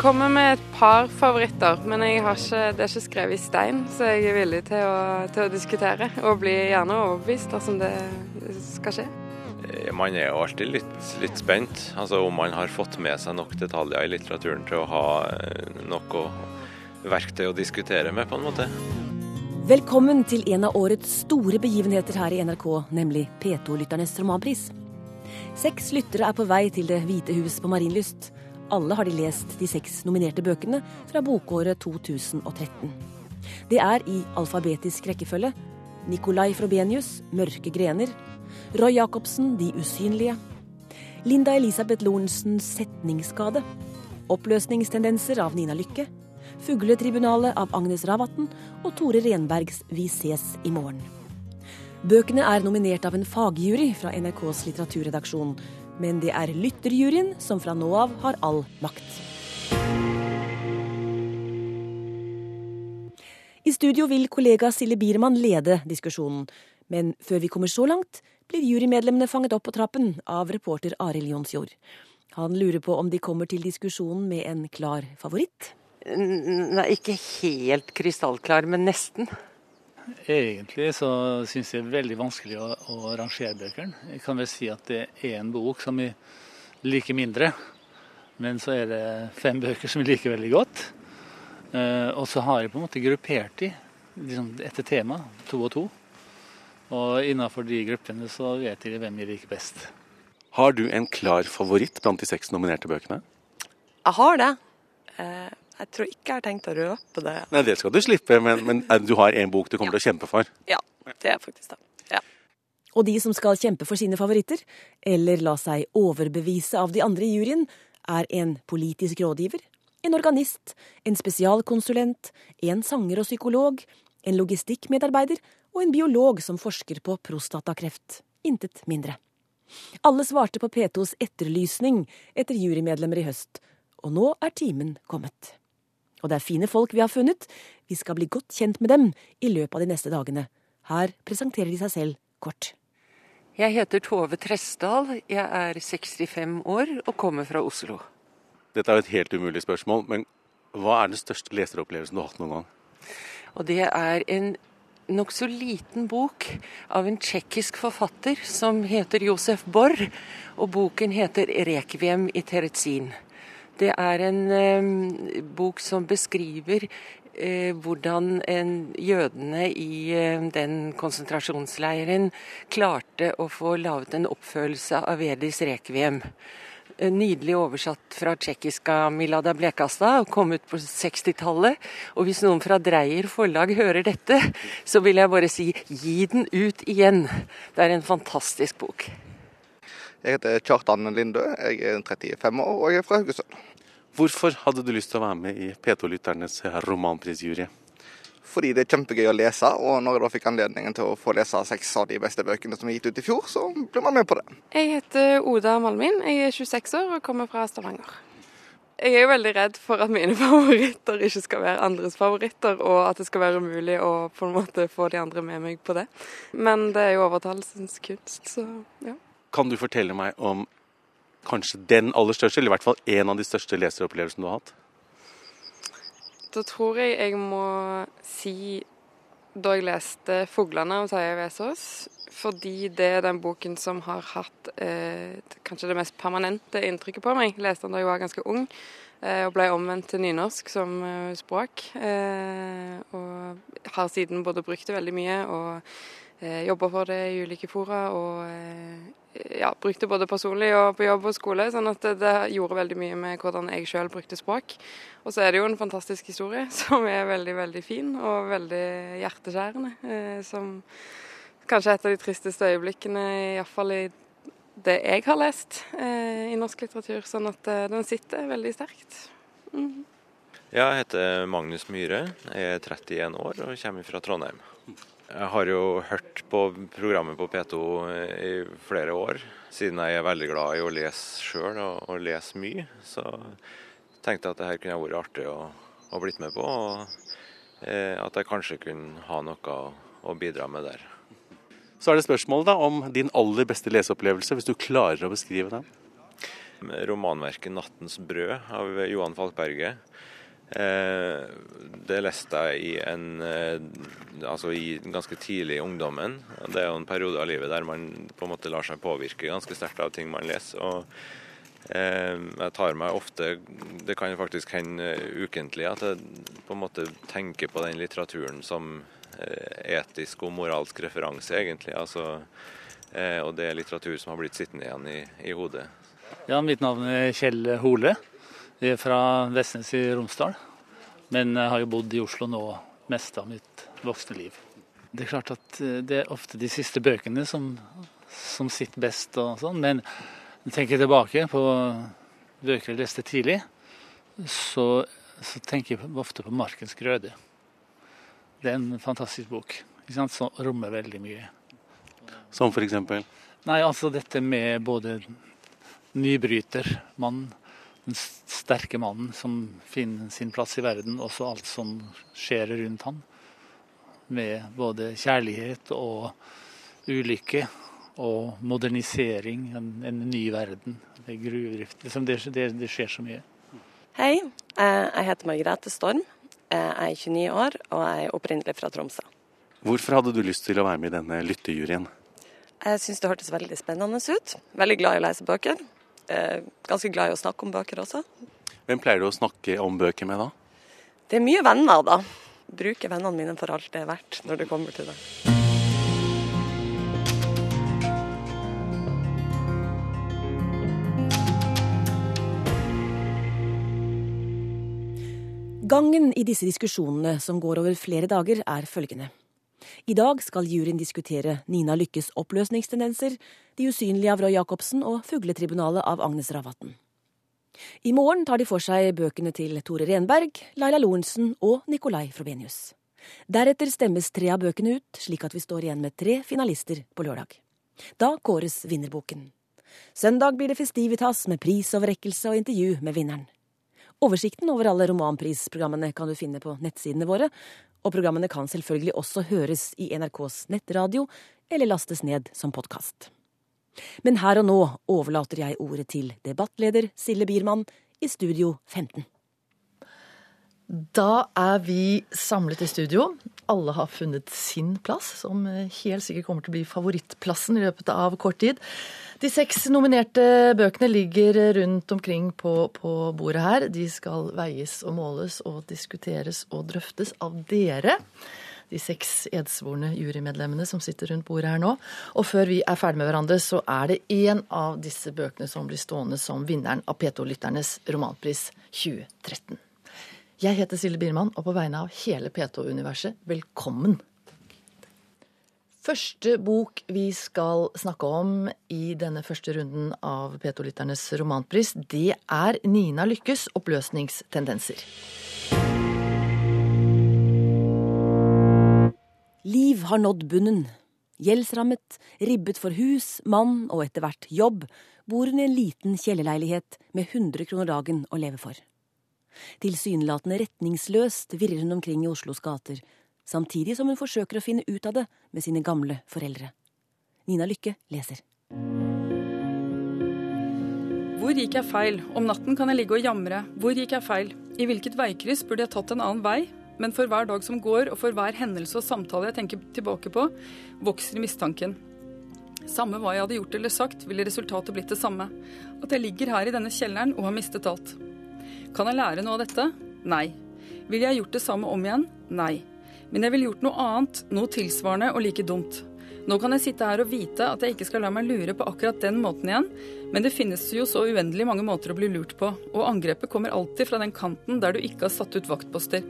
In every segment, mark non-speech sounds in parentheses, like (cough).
Kommer med et par favoritter, men ikke, det er ikke skrevet i stein, så jeg er villig til å, til å diskutere. Og blir gjerne overbevist dersom det skal skje. Eh, man er jo alltid litt, litt, spent, altså om man har fått med seg nok detaljer i litteraturen til å ha nok noe verktøy å diskutere med, på en måte. Velkommen til en av årets store begivenheter her i NRK, nemlig P2-lytternes romanpris. Seks lyttere er på vei til Det hvite hus på Marienlyst. Alle har de lest de seks nominerte bøkene fra bokåret 2013. Det er i alfabetisk rekkefølge. Nikolai Frobenius, 'Mørke grener', Roy Jacobsen, 'De usynlige', Linda Elisabeth Lorentzens 'Setningsskade', Oppløsningstendenser av Nina Lykke, Fugletribunalet av Agnes Ravatn og Tore Renbergs 'Vi ses i morgen'. Bøkene er nominert av en fagjury fra NRKs litteraturredaksjon, men det er lytterjuryen som fra nå av har all makt. I studio vil kollega Silje Biermann lede diskusjonen, men før vi kommer så langt, blir jurymedlemmene fanget opp på trappen av reporter Arild Jonsjord. Han lurer på om de kommer til diskusjonen med en klar favoritt? Nei, ikke helt krystallklar, men nesten. Egentlig så syns jeg det er veldig vanskelig å, å, rangere bøkene. Jeg kan vel si at det er en bok som jeg liker mindre, men så er det fem bøker som jeg liker veldig godt. Uh, og så har jeg på en måte gruppert de liksom etter tema, to og to. Og innenfor de gruppene så vet jeg hvem jeg liker best. Har du en klar favoritt blant de seks nominerte bøkene? Jeg har det. Jeg tror ikke jeg har tenkt å røpe det. Nei, Det skal du slippe, men, men du har en bok du kommer ja. til å kjempe for? Ja, det er faktisk det. Ja. Og de som skal kjempe for sine favoritter, eller la seg overbevise av de andre i juryen, er en politisk rådgiver, en organist, en spesialkonsulent, en sanger og psykolog, en logistikkmedarbeider og en biolog som forsker på prostatakreft. Intet mindre. Alle svarte på P2s etterlysning etter jurymedlemmer i høst, og nå er timen kommet. Og det er fine folk vi har funnet. Vi skal bli godt kjent med dem i løpet av de neste dagene. Her presenterer de seg selv kort. Jeg heter Tove Tresdal. Jeg er 65 år og kommer fra Oslo. Dette er jo et helt umulig spørsmål, men hva er den største leseropplevelsen du har hatt noen gang? Og det er en nokså liten bok av en tsjekkisk forfatter som heter Josef Borr, og boken heter 'Rekviem i Terezin'. Det er en eh, bok som beskriver eh, hvordan en, jødene i eh, den konsentrasjonsleiren klarte å få laget en oppfølelse av Vedis rekviem. Nydelig oversatt fra tsjekkisk Milada Blekastad, og kom ut på 60-tallet. Og hvis noen fra Dreyer forlag hører dette, så vil jeg bare si gi den ut igjen. Det er en fantastisk bok. Jeg heter Kjartan Lindø, jeg er 35 år og jeg er fra Haugesund. Hvorfor hadde du lyst til å være med i P2-lytternes romanprisjury? Fordi det er kjempegøy å lese, og når jeg da fikk anledningen til å få lese seks av de beste bøkene som er gitt ut i fjor, så ble man med på det. Jeg heter Oda Malmin, jeg er 26 år og kommer fra Stavanger. Jeg er jo veldig redd for at mine (laughs) favoritter ikke skal være andres favoritter, og at det skal være umulig å på en måte få de andre med meg på det. Men det er jo overtalelsens kunst, så ja. Kan du fortelle meg om kanskje den aller største, eller i hvert fall en av de største leseropplevelsene du har hatt? Da tror jeg jeg må si da jeg leste 'Fuglene' av Terje Vesaas. Fordi det er den boken som har hatt eh, kanskje det mest permanente inntrykket på meg. Jeg leste den da jeg var ganske ung, eh, og ble omvendt til nynorsk som eh, språk. Eh, og har siden både brukt det veldig mye og eh, jobba for det i ulike fora. og eh, ja, brukte både personlig og på jobb og skole. sånn at det, det gjorde veldig mye med hvordan jeg sjøl brukte språk. Og så er det jo en fantastisk historie (laughs) som er veldig, veldig fin og veldig hjerteskjærende. Eh, som kanskje et av de tristeste øyeblikkene, iallfall i det jeg har lest eh, i norsk litteratur. Sånn at eh, den sitter veldig sterkt. Mm. Jeg heter Magnus Myhre, er 31 år og kommer fra Trondheim. Jeg har jo hørt på programmet på P2 i flere år, siden jeg er veldig glad i å lese sjøl og, og, lese mye. Så tenkte jeg at det her kunne vært artig å, å blitt med på, og eh, at jeg kanskje kunne ha noe å, å bidra med der. Så er det spørsmålet da om din aller beste leseopplevelse, hvis du klarer å beskrive den? romanverket 'Nattens brød' av Johan Falkberget. Eh, det leste jeg i en altså i ganske tidlig i ungdommen. Det er jo en periode av livet der man på en måte lar seg påvirke ganske sterkt av ting man leser. og jeg tar meg ofte Det kan faktisk hende ukentlig at jeg på en måte tenker på den litteraturen som etisk og moralsk referanse, egentlig. Altså, og det er litteratur som har blitt sittende igjen i, i hodet. Ja, Mitt navn er Kjell Hole. Jeg er fra Vestnes i Romsdal. Men jeg har jo bodd i Oslo nå mest av mitt voksne liv. Det er klart at eh, det er ofte de siste bøkene som, som sitter best og sånn. Men når jeg tenker tilbake på bøker jeg leste tidlig, så, så tenker jeg ofte på 'Markens grøde'. Det er en fantastisk bok ikke sant, som rommer veldig mye. Som eksempel? Nei, altså dette med både nybrytermannen, den sterke mannen som finner sin plass i verden, og så alt som skjer rundt han. Med både kjærlighet og ulykke og modernisering, en, en ny verden. Det er gruvedrift. Liksom det, det, det, skjer så mye. Hei, eh, jeg heter Margrethe Storm. Jeg er 29 år og jeg er opprinnelig fra Tromsø. Hvorfor hadde du lyst til å være med i denne lyttejuryen? Jeg syns det hørtes veldig spennende ut. Veldig glad i å lese bøker eh, ganske glad i å snakke om bøker også. Hvem pleier du å snakke om bøker med, da? Det er mye venner, da. Bruker vennene mine for alt det er verdt når det kommer til det. Gangen i disse diskusjonene, som går over flere dager, er følgende. I dag skal juryen diskutere Nina Lykkes oppløsningstendenser, De usynlige av Roy Jacobsen og Fugletribunalet av Agnes Ravatn. I morgen tar de for seg bøkene til Tore Renberg, Laila Lorentzen og Nicolai Frobenius. Deretter stemmes tre av bøkene ut, slik at vi står igjen med tre finalister på lørdag. Da kåres vinnerboken. Søndag blir det festivitas med prisoverrekkelse og intervju med vinneren. Oversikten over alle romanprisprogrammene kan du finne på nettsidene våre, og programmene kan selvfølgelig også høres i NRKs nettradio eller lastes ned som podkast. Men her og nå overlater jeg ordet til debattleder Sille Biermann i Studio 15. Da er vi samlet i studio. Alle har funnet sin plass, som helt sikkert kommer til å bli favorittplassen i løpet av kort tid. De seks nominerte bøkene ligger rundt omkring på, på, bordet her. De skal veies og måles og diskuteres og drøftes av dere. De seks edsvorne jurymedlemmene som sitter rundt bordet her nå. Og før vi er ferdig med hverandre, så er det én av disse bøkene som blir stående som vinneren av P2-lytternes romanpris 2013. Jeg heter Silje Biermann, og på vegne av hele P2-universet, velkommen Første bok vi skal snakke om i denne første runden av P2-lytternes romanpris, det er Nina Lykkes 'Oppløsningstendenser'. Liv har nådd bunnen. Gjeldsrammet, ribbet for hus, mann og etter hvert jobb, bor hun i en liten kjellerleilighet med 100 kroner dagen å leve for. Tilsynelatende retningsløst virrer hun omkring i Oslos gater, samtidig som hun forsøker å finne ut av det med sine gamle foreldre. Nina Lykke leser. Hvor gikk jeg feil? Om natten kan jeg ligge og jamre. Hvor gikk jeg feil? I hvilket veikryss burde jeg tatt en annen vei? Men for hver dag som går, og for hver hendelse og samtale jeg tenker tilbake på, vokser mistanken. Samme hva jeg hadde gjort eller sagt, ville resultatet blitt det samme. At jeg ligger her i denne kjelleren og har mistet alt. Kan jeg lære noe av dette? Nei. Ville jeg gjort det samme om igjen? Nei. Men jeg ville gjort noe annet, noe tilsvarende og like dumt. Nå kan jeg sitte her og vite at jeg ikke skal la meg lure på akkurat den måten igjen, men det finnes jo så uendelig mange måter å bli lurt på, og angrepet kommer alltid fra den kanten der du ikke har satt ut vaktposter.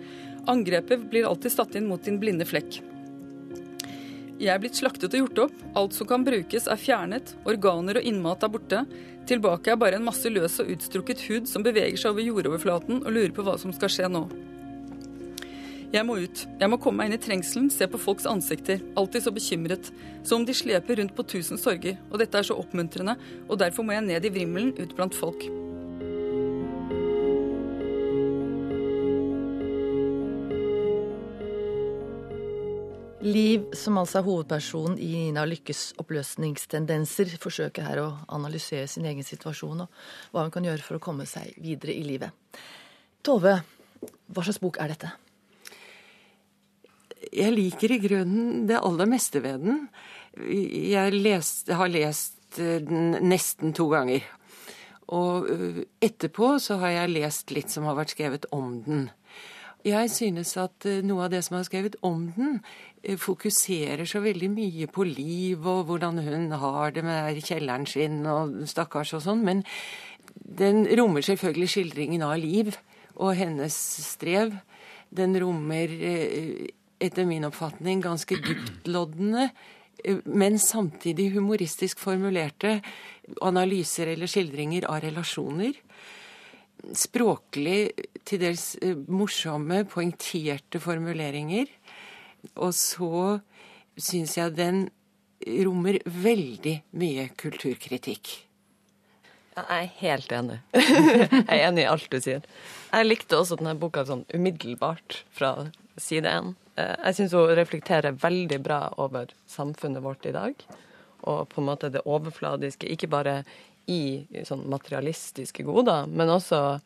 Angrepet blir alltid satt inn mot din blinde flekk. Jeg er blitt slaktet og gjort opp, alt som kan brukes er fjernet, organer og innmat er borte, tilbake er bare en masse løs og utstrukket hud som beveger seg over jordoverflaten og lurer på hva som skal skje nå. Jeg må ut. Jeg må komme meg inn i trengselen, se på folks ansikter. Alltid så bekymret. Som om de sleper rundt på tusen sorger. Og dette er så oppmuntrende, og derfor må jeg ned i vrimmelen ut blant folk. Liv, som altså er hovedpersonen i Nina Lykkes oppløsningstendenser, forsøker her å analysere sin egen situasjon og hva hun kan gjøre for å komme seg videre i livet. Tove, hva slags bok er dette? Jeg liker i grunnen det aller meste ved den. Jeg, lest, har lest den nesten to ganger. Og øh, etterpå så har jeg lest litt som har vært skrevet om den. Jeg synes at øh, noe av det som er skrevet om den, øh, fokuserer så veldig mye på liv og hvordan hun har det med kjelleren sin og stakkars og sånn, men den rommer selvfølgelig skildringen av Liv og hennes strev. Den rommer, øh, etter min oppfatning, ganske dyptloddende, men samtidig humoristisk formulerte analyser eller skildringer av relasjoner språklig til dels eh, morsomme, poengterte formuleringer. Og så syns jeg den rommer veldig mye kulturkritikk. Jeg er helt enig. (laughs) jeg er enig i alt du sier. Jeg likte også denne boka sånn umiddelbart fra side én. Eh, jeg syns hun reflekterer veldig bra over samfunnet vårt i dag. Og på en måte det overfladiske, ikke bare i sånn materialistiske goder, men også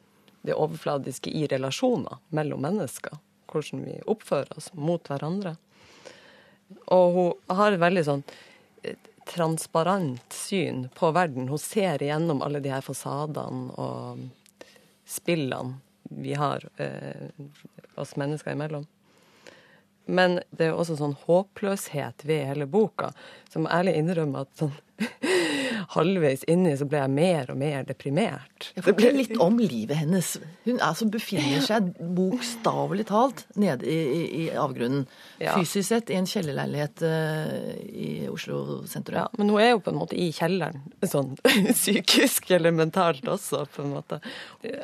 det overfladiske i relasjoner mellom mennesker. Hvordan vi oppfører oss mot hverandre. Og hun har et veldig sånn eh, transparent syn på verden. Hun ser igjennom alle de her fasadene og spillene vi har eh, oss mennesker imellom. Men det er også sånn håpløshet ved hele boka, som ærlig innrømmer at sånn halvveis inni så ble jeg mer og mer deprimert. Ja, Fortell litt om livet hennes. Hun altså befinner seg bokstavelig talt nede i, i, i avgrunnen. Ja. Fysisk sett i en kjellerleilighet uh, i Oslo sentrum. Ja, men hun er jo på en måte i kjelleren, sånn (laughs) psykisk eller mentalt også, på en måte.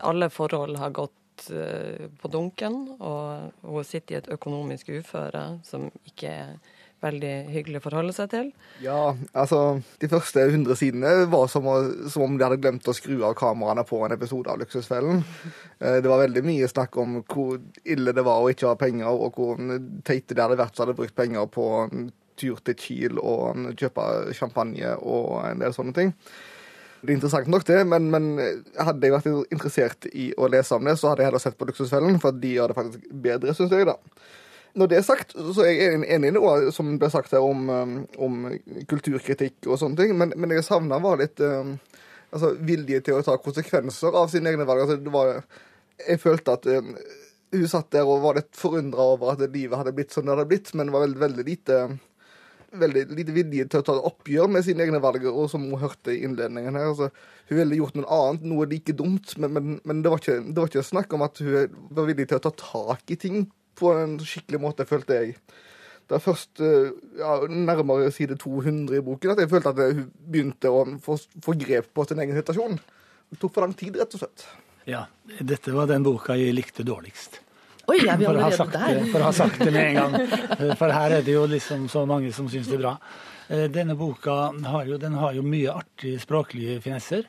Alle forhold har gått eh, på dunken, og hun sitter i et økonomisk uføre som ikke er veldig hyggelig å forholde seg til. Ja, altså De første 100 sidene var som, å, som, om de hadde glemt å skru av kameraene på en episode av Luksusfellen. Eh, det var veldig mye snakk om hvor ille det var å ikke ha penger, og hvor teite det hadde vært som hadde brukt penger på en tur til Kiel og kjøpe champagne og en del sånne ting. Det er interessant nok, det, men, men hadde jeg vært interessert i å lese om det, så hadde jeg heller sett på Luksusfellen, for de gjør det faktisk bedre, syns jeg. da. Når det er sagt, så er jeg enig i noe som ble sagt her om, um, om kulturkritikk og sånne ting, men, men jeg savna var litt um, altså, vilje til å ta konsekvenser av sine egne valg. Altså, var, jeg følte at um, hun satt der og var litt forundra over at livet hadde blitt som det hadde blitt, men var veldig, veldig lite veldig lite vilje til å ta oppgjør med sine egne valg, og som hun hørte i innledningen her. Altså, hun ville gjort noe annet, noe like dumt, men, men, men det, var ikke, det, var ikke, snakk om at hun var villig til å ta tak i ting på en skikkelig måte, følte jeg. Det er først eh, ja, nærmere side 200 i boken at jeg følte at hun begynte å få, få grep på sin egen situasjon. Det tok for lang tid, rett og slett. Ja, dette var den boka jeg likte dårligst. Oi, jeg er vi sagt der? For å ha sagt det med en gang. (laughs) For her er det jo liksom så mange som syns det er bra. Eh, denne boka har jo, den har jo mye artige språklige finesser.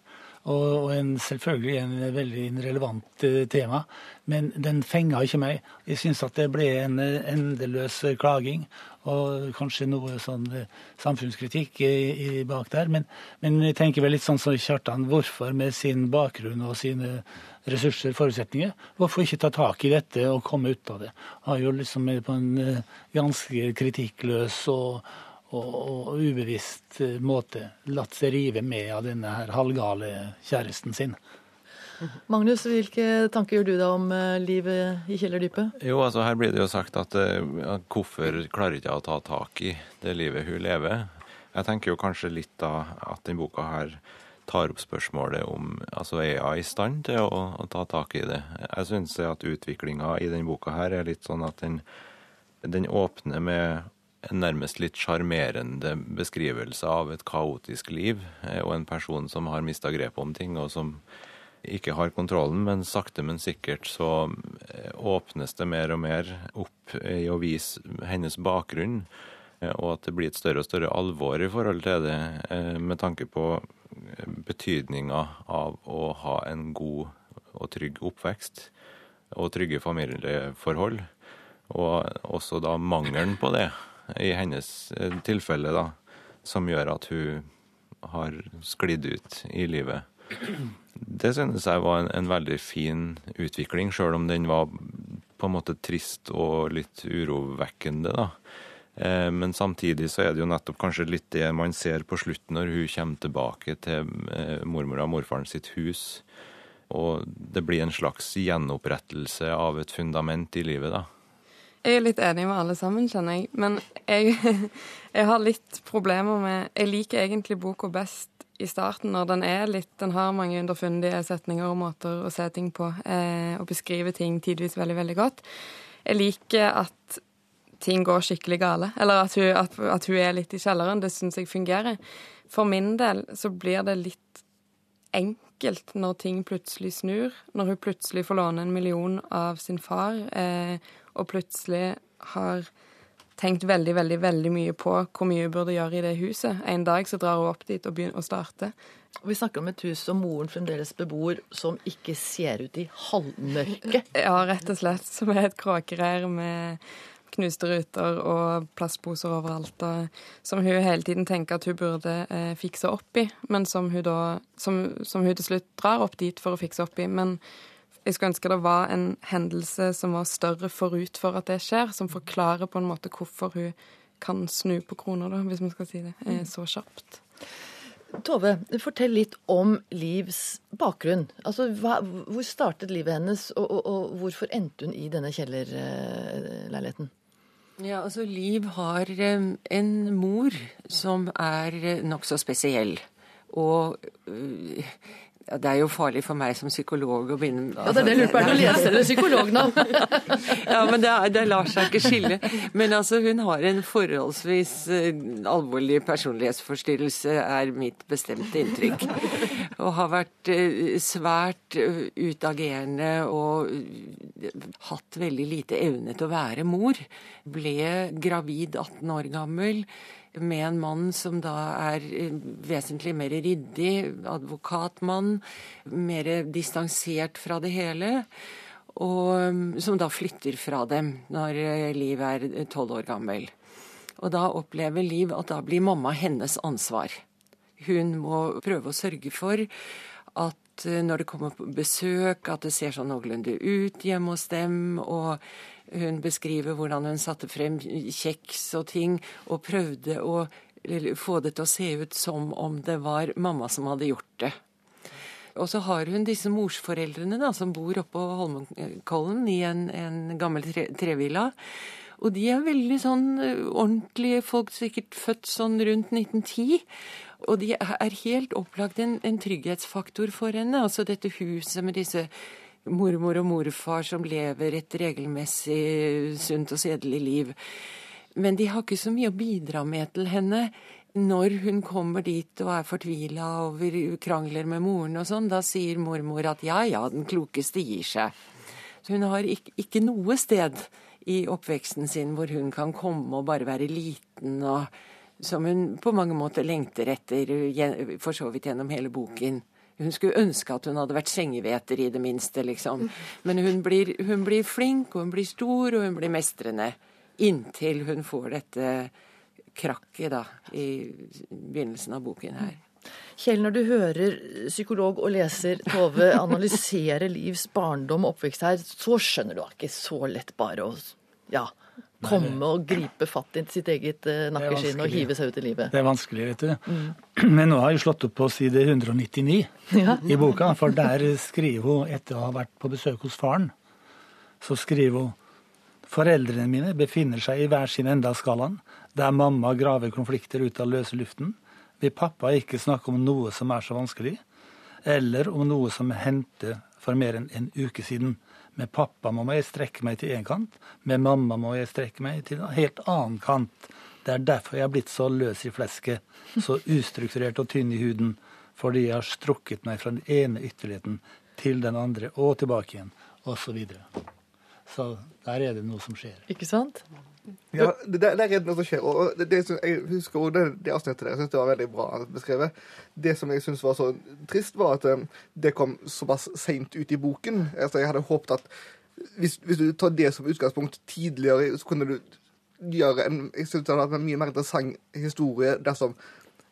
Og, en, selvfølgelig en veldig relevant uh, tema. Men den fenga ikke meg. Jeg syns at det ble en endeløs klaging. Og kanskje noe sånn uh, samfunnskritikk i, i bak der. Men, men, jeg tenker vel litt sånn som Kjartan. Hvorfor med sin bakgrunn og sine ressurser, forutsetninger, hvorfor ikke ta tak i dette og komme ut av det? Har jo liksom på en ganske kritikkløs og og, og ubevisst eh, måte latt seg rive med av denne her halvgale kjæresten sin. Magnus, hvilke tanker gjør du deg om eh, livet i kjellerdypet? Jo, altså Her blir det jo sagt at, eh, at hvorfor klarer ikke jeg å ta tak i det livet hun lever? Jeg tenker jo kanskje litt da at denne boka her tar opp spørsmålet om altså er jeg i stand til å, å ta tak i det. Jeg syns at utviklinga i denne boka her er litt sånn at den, den åpner med en nærmest litt sjarmerende beskrivelse av et kaotisk liv eh, og en person som har mista grepet om ting, og som ikke har kontrollen. Men sakte, men sikkert så eh, åpnes det mer og mer opp i å vise hennes bakgrunn, eh, og at det blir et større og større alvor i forhold til det, med tanke på betydninga av å ha en god og trygg oppvekst og trygge familieforhold. Og også da mangelen på det i hennes eh, tilfelle, da, som gjør at hun har sklidd ut i livet. Det synes jeg var en, en veldig fin utvikling, sjøl om den var på en måte trist og litt urovekkende, da. Eh, men samtidig så er det jo nettopp kanskje litt det man ser på slutten når hun kommer tilbake til eh, mormor og morfaren sitt hus. Og det blir en slags gjenopprettelse av et fundament i livet, da. Jeg er litt enig med alle sammen, kjenner jeg. Men jeg, (laughs) jeg har litt problemer med Jeg liker egentlig boka best i starten, når den er litt Den har mange underfundige setninger og måter å se ting på, eh, og beskrive ting tidvis veldig, veldig godt. Jeg liker at ting går skikkelig gale, eller at hun, at, at hun er litt i kjelleren. Det syns jeg fungerer. For min del så blir det litt enkelt når ting plutselig snur. Når hun plutselig får låne en million av sin far, eh, og plutselig har tenkt veldig, veldig veldig mye på hvor mye hun burde gjøre i det huset. En dag så drar hun opp dit og begynner å starte. Vi snakker om et hus som moren fremdeles bebor, som ikke ser ut i halvmørket. Ja, rett og slett. Som er et kråkereir med knuste ruter og plastposer overalt. Og, som hun hele tiden tenker at hun burde eh, fikse opp i, men som hun, da, som, som hun til slutt drar opp dit for å fikse opp i. Men jeg skulle ønske det var en hendelse som var større forut for at det skjer, som forklarer på en måte hvorfor hun kan snu på kroner, da, hvis man skal si det, eh, så kjapt. Tove, fortell litt om Livs bakgrunn. Altså, hva, Hvor startet livet hennes, og, og, og hvorfor endte hun i denne kjellerleiligheten? Ja, altså Liv har eh, en mor som er eh, nokså spesiell. Og ja, Det er jo farlig for meg som psykolog å begynne Ja, Det er det jeg lurer på. Er det lese eller psykolog nå? (laughs) ja, men det, det, lar seg ikke skille. Men altså, hun har en forholdsvis alvorlig personlighetsforstyrrelse, er mitt bestemte inntrykk. Og har vært uh, svært uh, utagerende og hatt veldig lite evne til å være mor. Ble gravid 18 år gammel med en mann som da er eh, vesentlig mer ryddig, advokatmann, mer distansert fra det hele. Og som da flytter fra dem når eh, Liv er tolv år gammel. Og da opplever Liv at da blir mamma hennes ansvar. Hun må prøve å sørge for at eh, når det kommer på besøk, at det ser sånn noenlunde ut hjemme hos dem. og hun beskriver hvordan hun satte frem kjeks og ting, og prøvde å få det til å se ut som om det var mamma som hadde gjort det. Og så har hun disse morsforeldrene da, som bor oppå Holmenkollen i en, en gammel tre, trevilla. Og de er veldig sånn eh, ordentlige folk, sikkert født sånn rundt 1910. Og de er helt opplagt en, en trygghetsfaktor for henne. Altså dette huset med disse mormor og morfar som lever et regelmessig sunt og sedelig liv. Men de har ikke så mye å bidra med til henne når hun kommer dit og er fortvila over krangler med moren og sånn. Da sier mormor at ja ja, den klokeste gir seg. Så hun har ikke, ikke noe sted i oppveksten sin hvor hun kan komme og bare være liten og som hun på mange måter lengter etter, for så vidt gjennom hele boken. Hun skulle ønske at hun hadde vært sengehveter, i det minste, liksom. Men hun blir, hun blir flink, og hun blir stor, og hun blir mestrende. Inntil hun får dette krakket, da, i begynnelsen av boken her. Kjell, når du hører psykolog og leser Tove analysere (laughs) Livs barndom og oppvekst her, så skjønner du at det ikke så lett bare å ja, komme og gripe fatt i sitt eget uh, nakkeskinn og hive seg ut i livet. Det er vanskelig, vet du. Mm. (clears throat) Men nå har jeg slått opp på side 199 ja. i boka, for der skriver hun, etter å ha vært på besøk hos faren, så skriver hun Foreldrene mine befinner seg i hver sin ende av skalaen, der mamma graver konflikter ut av løse luften. Vil pappa ikke snakke om noe som er så vanskelig, eller om noe som hendte for mer enn en uke siden. Med pappa må jeg strekke meg til én kant, med mamma må jeg strekke meg til en helt annen kant. Det er derfor jeg har blitt så løs i flesket, så (laughs) ustrukturert og tynn i huden, fordi jeg har strukket meg fra den ene ytterligheten til den andre og tilbake igjen, osv. Så, videre. så der er det noe som skjer. Ikke sant? Ja, det, det, er noe som skjer. og det, det, Jeg husker det, det avsnittet der. Jeg synes det var veldig bra beskrevet. Det som jeg syns var så trist, var at um, det kom såpass seint ut i boken. Altså, Jeg hadde håpet at hvis, hvis, du tar det som utgangspunkt tidligere, så kunne du gjøre en Jeg synes det hadde vært en mye mer interessant historie dersom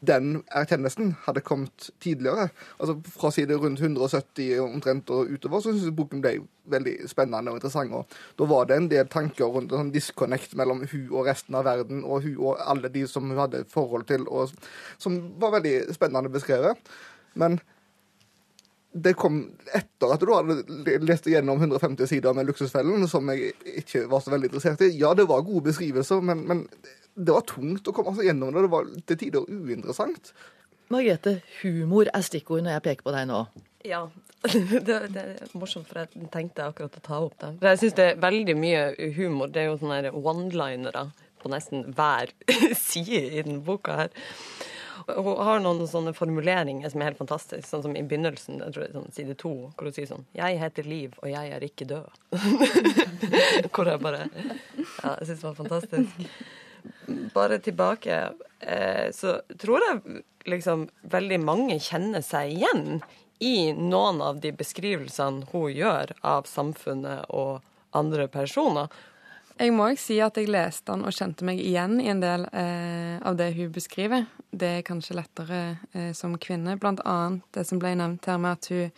den erkjennelsen hadde kommet tidligere. Altså Fra side rundt 170 omtrent og utover, så syns jeg boken ble veldig spennende og interessant. og Da var det en del tanker rundt en sånn disconnect mellom hun og resten av verden, og hun og alle de som hun hadde forhold til, og som var veldig spennende beskrevet. Men det kom etter at du hadde lest igjennom 150 sider med Luksusfellen, som jeg ikke var så veldig interessert i. Ja, det var gode beskrivelser, men, men det var tungt å komme altså, gjennom det. Det var til tider uinteressant. Margrethe, humor er stikkord når jeg peker på deg nå. Ja. (laughs) Det, det, er morsomt, for jeg tenkte akkurat å ta opp det. For jeg syns det er veldig mye humor. Det er jo sånne one-linere på nesten hver (laughs) side i den boka her. Hun har noen sånne formuleringer som er helt fantastiske, sånn som i begynnelsen, jeg tror det er sånn side to, hvor hun sier sånn 'Jeg heter Liv, og jeg er ikke død'. (laughs) hvor jeg bare Ja, jeg syns det var fantastisk. Bare tilbake, eh, så tror jeg liksom veldig mange kjenner seg igjen i noen av de beskrivelsene hun gjør av samfunnet og andre personer. Jeg må også si at jeg leste den og kjente meg igjen i en del eh, av det hun beskriver. Det er kanskje lettere eh, som kvinne. Blant annet det som ble nevnt her med at hun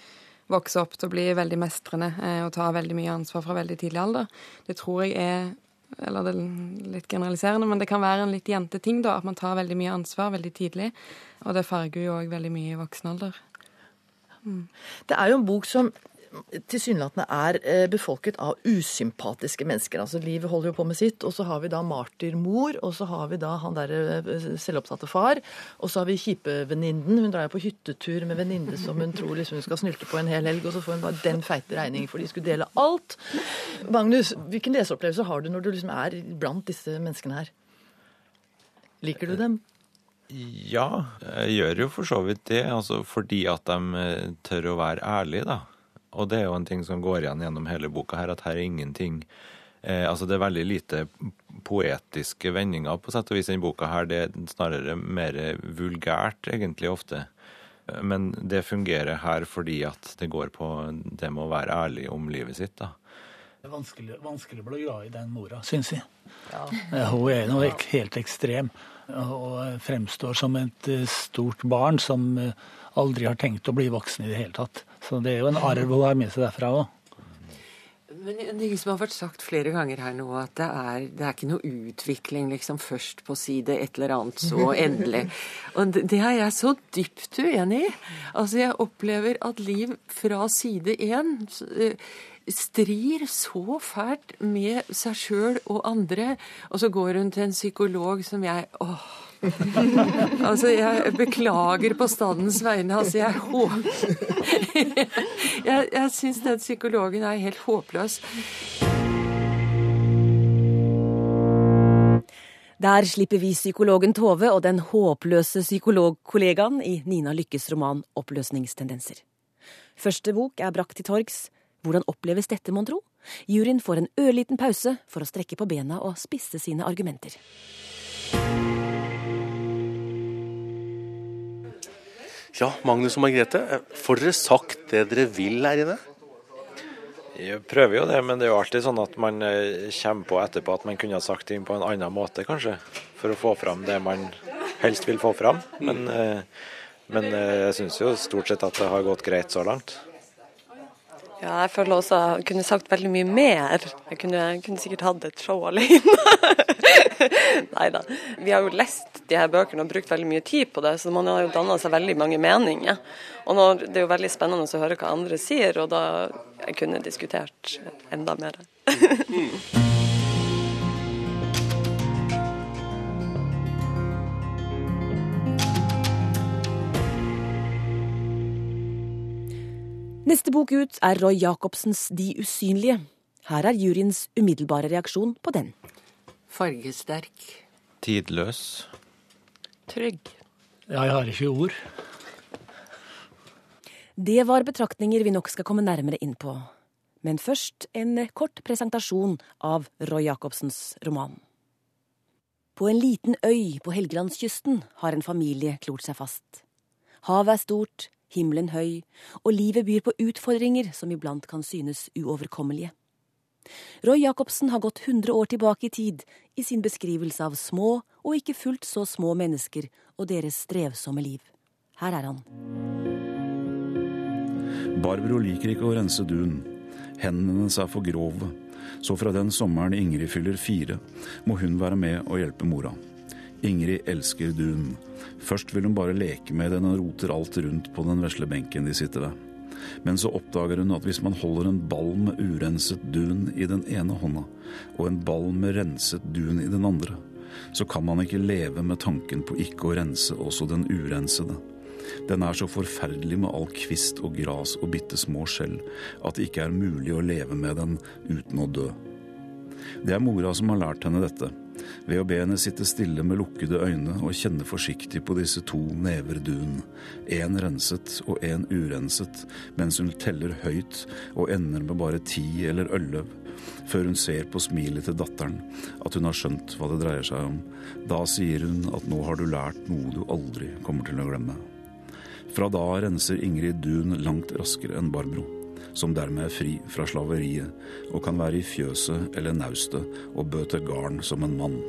vokser opp til å bli veldig mestrende eh, og tar veldig mye ansvar fra veldig tidlig alder. Det tror jeg er eller det er litt generaliserende, men det kan være en litt jenteting, da. At man tar veldig mye ansvar veldig tidlig. Og det farger jo òg veldig mye i voksen alder. Mm. Det er jo en bok som tilsynelatende er eh, befolket av usympatiske mennesker. Altså Livet holder jo på med sitt, og så har vi da martyrmor, og så har vi da han derre eh, selvopptatte far, og så har vi kjipevenninnen. Hun drar jo på hyttetur med venninne som hun tror liksom hun skal snylte på en hel helg, og så får hun bare den feite regningen for de skulle dele alt. Magnus, hvilken leseopplevelse har du når du liksom er blant disse menneskene her? Liker du dem? Ja, jeg gjør jo for så vidt det. Altså fordi at de eh, tør å være ærlige, da. Og det er jo en ting som går igjen gjennom hele boka her, at her er ingenting eh, Altså det er veldig lite poetiske vendinger på sett og vis i denne boka her. Det er snarere mer vulgært, egentlig, ofte. Men det fungerer her fordi at det går på det med å være ærlig om livet sitt, da. Det er vanskelig, vanskelig å bli glad i den mora, syns jeg. Ja. Hun er nå helt ekstrem og fremstår som et eh, stort barn som eh, aldri har tenkt å bli voksen i det hele tatt. Så det er jo en arv hun har med seg derfra òg. Men det som har vært sagt flere ganger her nå, at det er, det er ikke noe utvikling liksom først på side et eller annet, så (laughs) endelig. Og det, det er jeg så dypt uenig i. Altså, jeg opplever at Liv fra side én eh, strir så fælt med seg sjøl og andre, og så går hun til en psykolog som jeg åh, (laughs) altså, jeg beklager på stadens vegne. Altså, jeg (laughs) Jeg, jeg syns den psykologen er helt håpløs. Der slipper vi psykologen Tove og den håpløse psykologkollegaen i Nina Lykkes roman 'Oppløsningstendenser'. Første bok er brakt til torgs. Hvordan oppleves dette, mon tro? Juryen får en ørliten pause for å strekke på bena og spisse sine argumenter. Ja, Magnus og Margrethe, får dere sagt det dere vil her inne? Jeg prøver jo det, men det er jo alltid sånn at man eh, kommer på etterpå at man kunne ha sagt ting på en annen måte, kanskje. For å få fram det man helst vil få fram. Men, eh, men eh, jeg syns jo stort sett at det har gått greit så langt. Ja, jeg føler også at jeg kunne sagt veldig mye mer. Jeg kunne, jeg kunne sikkert hatt et show alene. (laughs) Nei da. Vi har jo lest de her bøkene og brukt veldig mye tid på det, så man har jo danna seg veldig mange meninger. Og nå, Det er jo veldig spennende å høre hva andre sier, og da jeg kunne diskutert enda mer. (laughs) Neste bok ut er Roy Jacobsens De usynlige. Her er juryens umiddelbare reaksjon på den. Fargesterk. Tidløs. Trygg. Ja, jeg har ikke ord. Det var betraktninger vi nok skal komme nærmere inn på. Men først en kort presentasjon av Roy Jacobsens roman. På en liten øy på Helgelandskysten har en familie klort seg fast. Havet er stort, himmelen høy, og livet byr på utfordringer som iblant kan synes uoverkommelige. Roy Jacobsen har gått 100 år tilbake i tid i sin beskrivelse av små og ikke fullt så små mennesker og deres strevsomme liv. Her er han. Barbro liker ikke å rense dun. Hendene hennes er for grove. Så fra den sommeren Ingrid fyller fire, må hun være med og hjelpe mora. Ingrid elsker dun. Først vil hun bare leke med den og roter alt rundt på den vesle benken de sitter ved. Men så oppdager hun at hvis man holder en ball med urenset dun i den ene hånda, og en ball med renset dun i den andre, så kan man ikke leve med tanken på ikke å rense også den urensede. Den er så forferdelig med all kvist og gras og bitte små skjell at det ikke er mulig å leve med den uten å dø. Det er mora som har lært henne dette, ved å be henne sitte stille med lukkede øyne og kjenne forsiktig på disse to never dun, én renset og én urenset, mens hun teller høyt og ender med bare ti eller elleve, før hun ser på smilet til datteren at hun har skjønt hva det dreier seg om. Da sier hun at nå har du lært noe du aldri kommer til å glemme. Fra da renser Ingrid Dun langt raskere enn Barbro, som dermed er fri fra slaveriet og kan være i fjøset eller naustet og bøte garn som en mann.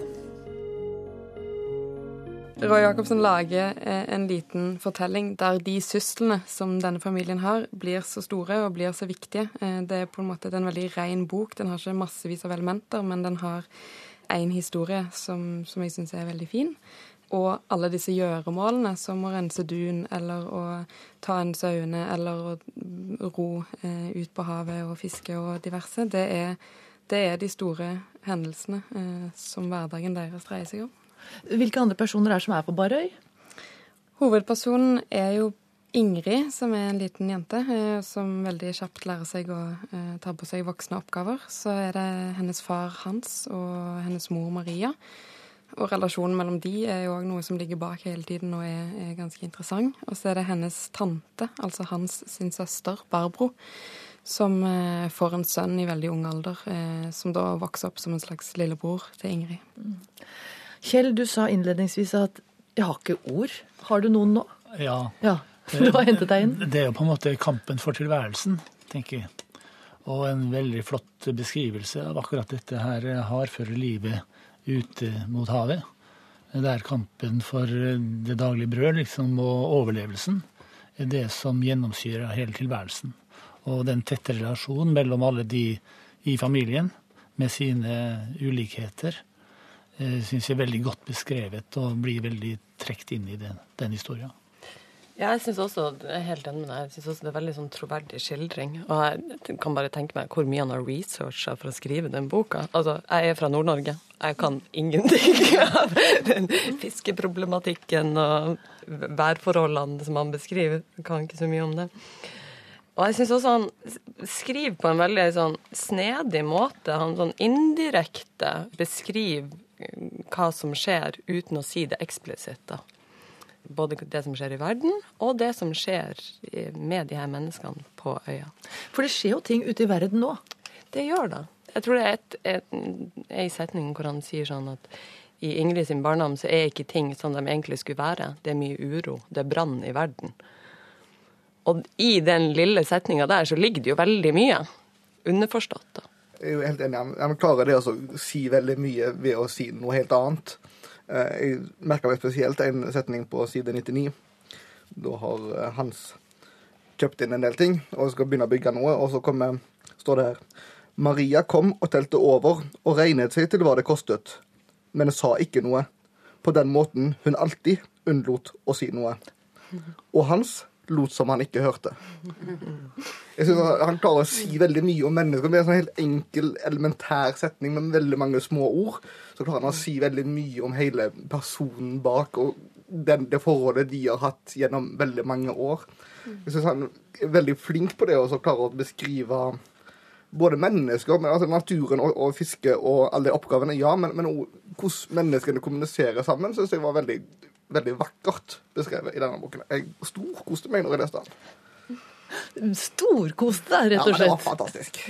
Roy Jacobsen lager eh, en liten fortelling der de syslene som denne familien har, blir så store og blir så viktige. Eh, det er på en måte en veldig ren bok. Den har ikke massevis av elementer, men den har én historie som, som jeg syns er veldig fin. Og alle disse gjøremålene, som å rense dun eller å ta en sauene eller å ro eh, ut på havet og fiske og diverse, det er, det er de store hendelsene eh, som hverdagen deres dreier seg om. Hvilke andre personer er det som er på Barøy? Hovedpersonen er jo Ingrid, som er en liten jente eh, som veldig kjapt lærer seg å eh, ta på seg voksne oppgaver. Så er det hennes far Hans og hennes mor Maria. Og relasjonen mellom de er jo òg noe som ligger bak hele tiden og er, er ganske interessant. Og så er det hennes tante, altså hans sin søster, Barbro, som eh, får en sønn i veldig ung alder, eh, som da vokser opp som en slags lillebror til Ingrid. Kjell, du sa innledningsvis at 'jeg har ikke ord'. Har du noen nå? Ja. Ja, Du har hentet deg inn? Det er jo på en måte kampen for tilværelsen, tenker jeg. Og en veldig flott beskrivelse av akkurat dette her hardføre livet ute mot havet. Det er kampen for det daglige brød liksom, og overlevelsen er det som gjennomsyrer hele tilværelsen. Og den tette relasjonen mellom alle de i familien med sine ulikheter syns jeg er veldig godt beskrevet og blir veldig trukket inn i den, den historien. Ja, jeg synes også, synes også det er veldig sånn troverdig skildring. Og jeg kan bare tenke meg hvor mye han har researcha for å skrive den boka. Altså, jeg er fra Nord-Norge. Jeg kan ingenting (laughs) av den fiskeproblematikken og værforholdene som han beskriver. Jeg kan ikke så mye om det. Og jeg syns også han skriver på en veldig sånn snedig måte. Han sånn indirekte beskriver hva som skjer, uten å si det eksplisitt. da. Både det som skjer i verden, og det som skjer med de her menneskene på øya. For det skjer jo ting ute i verden nå? Det gjør det. Jeg tror det er et, et, en setning hvor han sier sånn at i Ingrid sin barndom så er ikke ting som de egentlig skulle være. Det er mye uro. Det er brann i verden. Og i den lille setninga der så ligger det jo veldig mye underforstått. da. Jeg er jo helt enig. Han klarer det å si veldig mye ved å si noe helt annet. Jeg merka meg spesielt en setning på side 99. Da har Hans kjøpt inn en del ting og skal begynne å bygge noe, og så kommer, står det her Maria kom og telte over og regnet seg til hva det kostet, men sa ikke noe. På den måten hun alltid unnlot å si noe. Og Hans lot som han ikke hørte. Jeg synes Han klarer å si veldig mye om mennesker med en sånn helt enkel, elementær setning med veldig mange små ord. Så klarer han å si veldig mye om hele personen bak og den, det forholdet de har hatt gjennom veldig mange år. Jeg synes Han er veldig flink på det og så klarer å beskrive både mennesker, men altså naturen og, og fiske og alle de oppgavene, ja, men, men hvordan menneskene kommuniserer sammen, syns jeg var veldig veldig vakkert beskrevet i denne boken. Jeg storkoste meg når jeg leste den. Storkoste deg, rett og slett. Ja, det var fantastisk.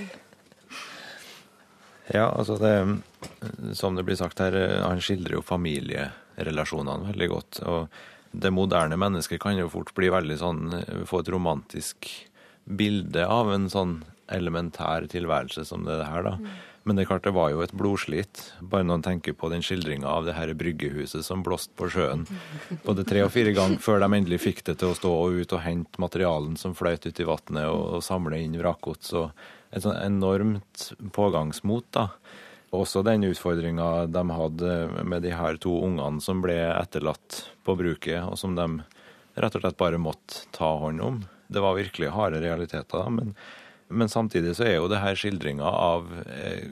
Ja, altså det Som det blir sagt her, han skildrer jo familierelasjonene veldig godt. Og det moderne mennesket kan jo fort bli veldig sånn Få et romantisk bilde av en sånn elementær tilværelse som det er her, da. Men det er klart det var jo et blodslit. Bare når en tenker på den skildringa av det her bryggehuset som blåste på sjøen både tre og fire ganger før de endelig fikk det til å stå ut og hente materialen som fløyt ut i vannet, og, og samle inn vrakgods. Et sånn enormt pågangsmot, da. Også den utfordringa de hadde med de her to ungene som ble etterlatt på bruket, og som de rett og slett bare måtte ta hånd om. Det var virkelig harde realiteter. men men samtidig så er jo det her skildringa av eh,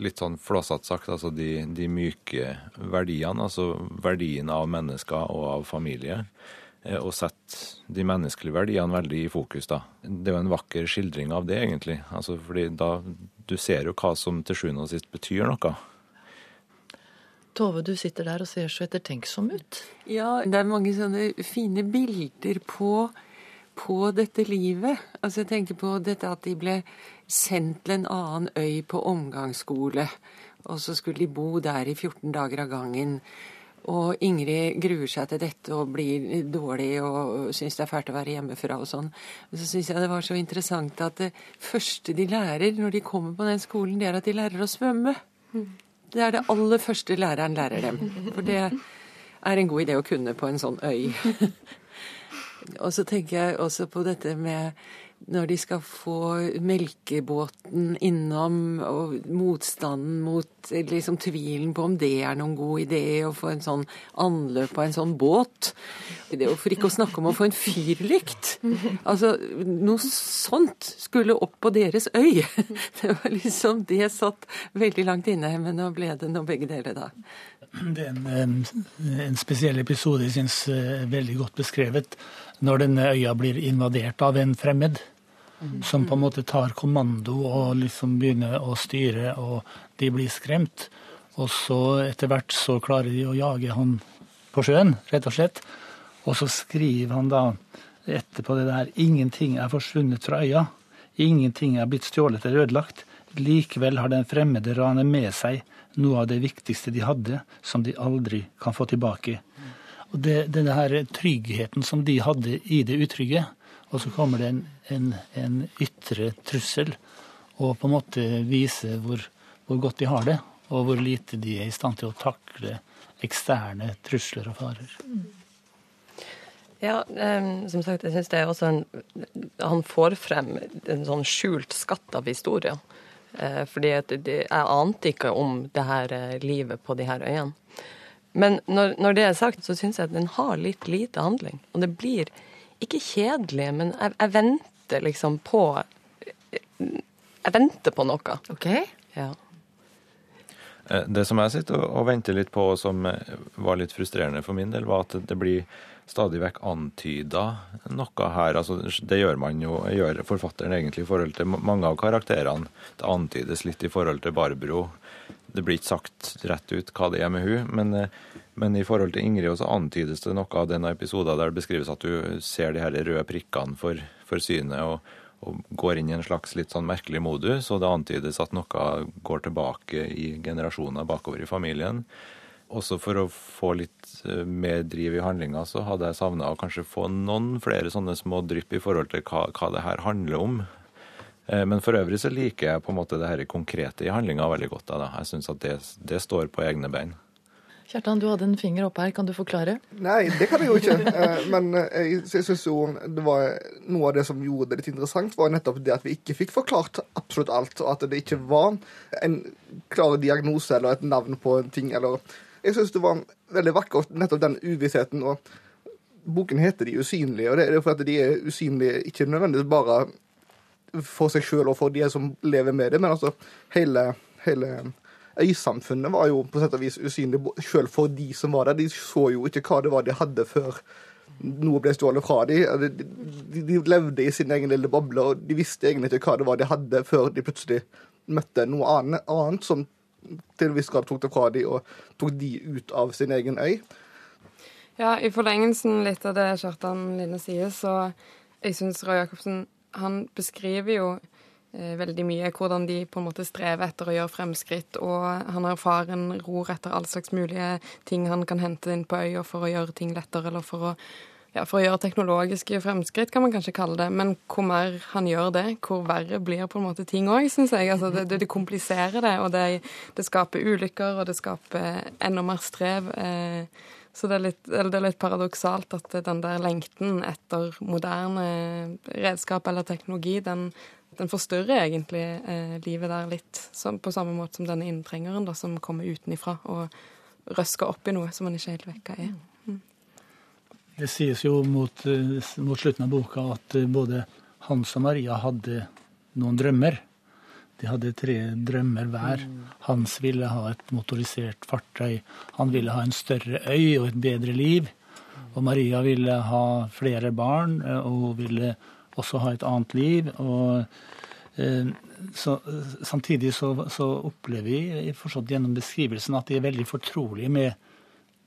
litt sånn flåsete sagt, altså de, de, myke verdiene. Altså verdien av mennesker og av familie. Eh, og sette de menneskelige verdiene veldig i fokus, da. Det er jo en vakker skildring av det, egentlig. Altså fordi da Du ser jo hva som til sjuende og sist betyr noe. Tove, du sitter der og ser så ettertenksom ut. Ja, det er mange sånne fine bilder på på dette livet. Altså Jeg tenker på dette at de ble sendt til en annen øy på omgangsskole. Og så skulle de bo der i 14 dager av gangen. Og Ingrid gruer seg til dette og blir dårlig og syns det er fælt å være hjemmefra og sånn. Og så syns jeg det var så interessant at det første de lærer når de kommer på den skolen, det er at de lærer å svømme. Det er det aller første læreren lærer dem. For det er en god idé å kunne på en sånn øy. (laughs) Og så tenker jeg også på dette med når de skal få melkebåten innom, og motstanden mot liksom tvilen på om det er noen god idé å få en sånn anløp av en sånn båt. Det er For ikke å snakke om å få en fyrlykt. Altså, noe sånt skulle opp på deres øy. (laughs) Det var liksom Det satt veldig langt inne, men nå ble det nå begge deler, da. (clears throat) Det er en, en spesiell episode jeg syns er veldig godt beskrevet når denne øya blir invadert av en fremmed. Som på en måte tar kommando og liksom begynner å styre, og de blir skremt. Og så etter hvert så klarer de å jage han på sjøen, rett og slett. Og så skriver han da etterpå det der ingenting er forsvunnet fra øya. Ingenting er blitt stjålet eller ødelagt. Likevel har den fremmede ranet med seg noe av det viktigste de hadde, som de aldri kan få tilbake. Og det, Denne her tryggheten som de hadde i det utrygge, og så kommer det en, en, en ytre trussel og på en måte vise hvor, hvor, godt de har det, og hvor lite de er i stand til å takle eksterne trusler og farer. Ja, um, som sagt, jeg syns det er også en Han får frem en sånn skjult skatt av historier. Uh, fordi at jeg ante ikke om det her eh, livet på de her øyene. Men når, når, det er sagt, så syns jeg at den har litt lite handling. Og det blir ikke kjedelig, men jeg, jeg venter liksom på Jeg venter på noe. Ok. Ja. Eh, det som jeg sitter og venter litt på, og som eh, var litt frustrerende for min del, var at det blir stadig vekk antyda noe her. Altså, det gjør man jo, gjør forfatteren egentlig i forhold til mange av karakterene. Det antydes litt i forhold til Barbro det blir ikke sagt rett ut hva det er med hun, men, men i forhold til Ingrid så antydes det noe av denne episoden der det beskrives at du ser de her røde prikkene for, for synet og, og, går inn i en slags litt sånn merkelig modus, og det antydes at noe går tilbake i generasjoner bakover i familien. Også for å få litt eh, mer driv i handlinga, så hadde jeg savna å kanskje få noen flere sånne små drypp i forhold til hva, hva det her handler om. Eh, men for øvrig så liker jeg på en måte det her konkrete i handlinga veldig godt. Da. Jeg syns at det, det, står på egne bein. Kjartan, du hadde en finger oppe her. Kan du forklare? Nei, det kan jeg jo ikke. (laughs) Eh, men eh, jeg syns jo det var noe av det som gjorde det litt interessant, var nettopp det at vi ikke fikk forklart absolutt alt. Og at det ikke var en klar diagnose eller et navn på en ting. eller... Jeg syns det var veldig vakkert, nettopp den uvissheten. og Boken heter De usynlige, og det er fordi de er usynlige ikke nødvendigvis bare for seg sjøl og for de som lever med det. Men altså, hele, hele øysamfunnet var jo på sett og vis usynlig sjøl for de som var der. De så jo ikke hva det var de hadde før noe ble stjålet fra dem. De, de, de, levde i sin egen lille boble, og de visste egentlig ikke hva det var de hadde, før de plutselig møtte noe annet, annet som til en viss grad tok det fra de og tok de ut av sin egen øy. Ja, i forlengelsen litt av det Kjartan Line sier, så jeg syns Roy Jacobsen han beskriver jo eh, veldig mye hvordan de på en måte strever etter å gjøre fremskritt, og han har en ror etter all slags mulige ting han kan hente inn på øya for å gjøre ting lettere, eller for å ja, for å gjøre teknologiske fremskritt, kan man kanskje kalle det. Men hvor mer han gjør det, hvor verre blir på en måte ting òg, syns jeg. Altså, det, det, kompliserer det, og det, det, skaper ulykker, og det skaper enda mer strev. Eh, så det er, litt, det er litt paradoksalt at den der lengten etter moderne redskap eller teknologi, den, den forstørrer egentlig eh, livet der litt. På samme måte som denne inntrengeren da, som kommer utenifra og røsker opp i noe som man ikke helt vet hva er. Det sies jo mot, eh, mot, slutten av boka at eh, både Hans og Maria hadde noen drømmer. De hadde tre drømmer hver. Hans ville ha et motorisert fartøy. Han ville ha en større øy og et bedre liv. Og Maria ville ha flere barn eh, og ville også ha et annet liv. Og, så, samtidig så, så, opplever vi forstått gjennom beskrivelsen at de er veldig fortrolige med,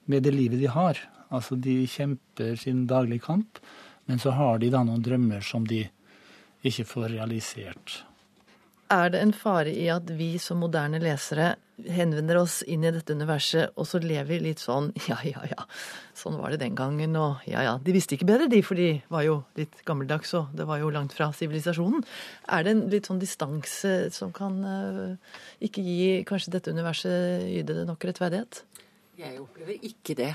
med det livet de har. Altså de kjemper sin daglige kamp, men så har de da noen drømmer som de ikke får realisert. Er det en fare i at vi som moderne lesere henvender oss inn i dette universet, og så lever vi litt sånn (laughs) ja, ja, ja, sånn var det den gangen, og ja, ja. De visste ikke bedre, de, for de var jo litt gammeldags, og det var jo langt fra sivilisasjonen. Er det en litt sånn distanse som kan uh, ikke gi kanskje dette universet yde nok rettferdighet? Jeg opplever ikke det.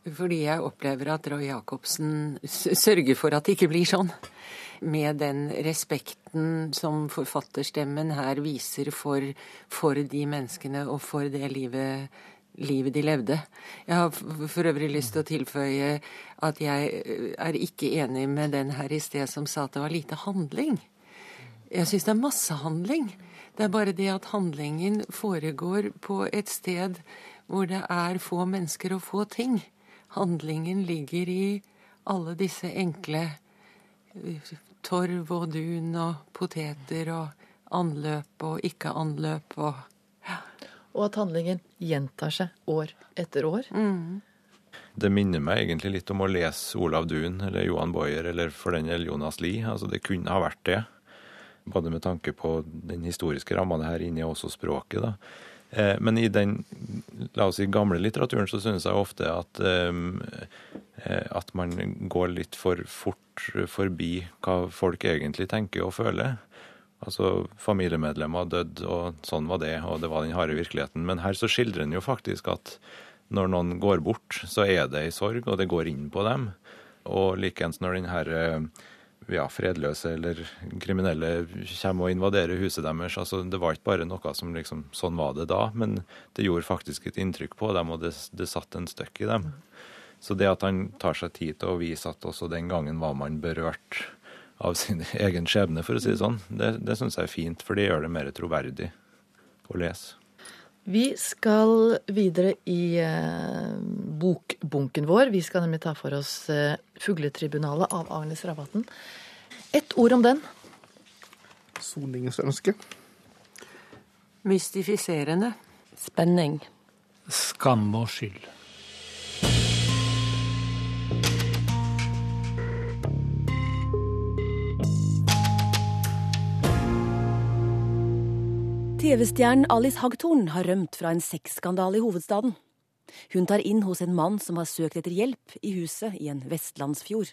Fordi jeg opplever at Roy Jacobsen sørger for at det ikke blir sånn. Med den respekten som forfatterstemmen her viser for, for de menneskene og for det livet, livet de levde. Jeg har for øvrig lyst til å tilføye at jeg er ikke enig med den her i sted som sa at det var lite handling. Jeg syns det er masse handling. Det er bare det at handlingen foregår på et sted hvor det er få mennesker og få ting handlingen ligger i alle disse enkle eh, torv og dun og poteter og anløp og ikke-anløp og ja. Og at handlingen gjentar seg år etter år. Mm. Det minner meg egentlig litt om å lese Olav Duun eller Johan Boyer eller for den del Jonas Lie. Altså, det kunne ha vært det. Både med tanke på den historiske ramma her inne, og også språket. da. Eh, men i den la oss si, gamle litteraturen så synes jeg ofte at, eh, at man går litt for fort forbi hva folk egentlig tenker og føler. Altså, Familiemedlemmer døde, og sånn var det, og det var den harde virkeligheten. Men her så skildrer en jo faktisk at når noen går bort, så er det ei sorg, og det går inn på dem. Og likeens når den her eh, ja, fredløse eller kriminelle kommer og invaderer huset deres. Altså, det var ikke bare noe som liksom Sånn var det da, men det gjorde faktisk et inntrykk på dem, og det, det satt en støkk i dem. Så det at han tar seg tid til å vise at også den gangen var man berørt av sin (laughs) egen skjebne, for å si det sånn, det, det syns jeg er fint, for det gjør det mer troverdig å lese. Vi skal videre i eh, bokbunken vår. Vi skal nemlig ta for oss eh, 'Fugletribunalet' av Agnes Rabatten. Ett ord om den. Soningsønske. Mystifiserende. Spenning. Skam og skyld. TV-stjernen Alice Hagtorn har rømt fra en sexskandale i hovedstaden. Hun tar inn hos en mann som har søkt etter hjelp i huset i en vestlandsfjord.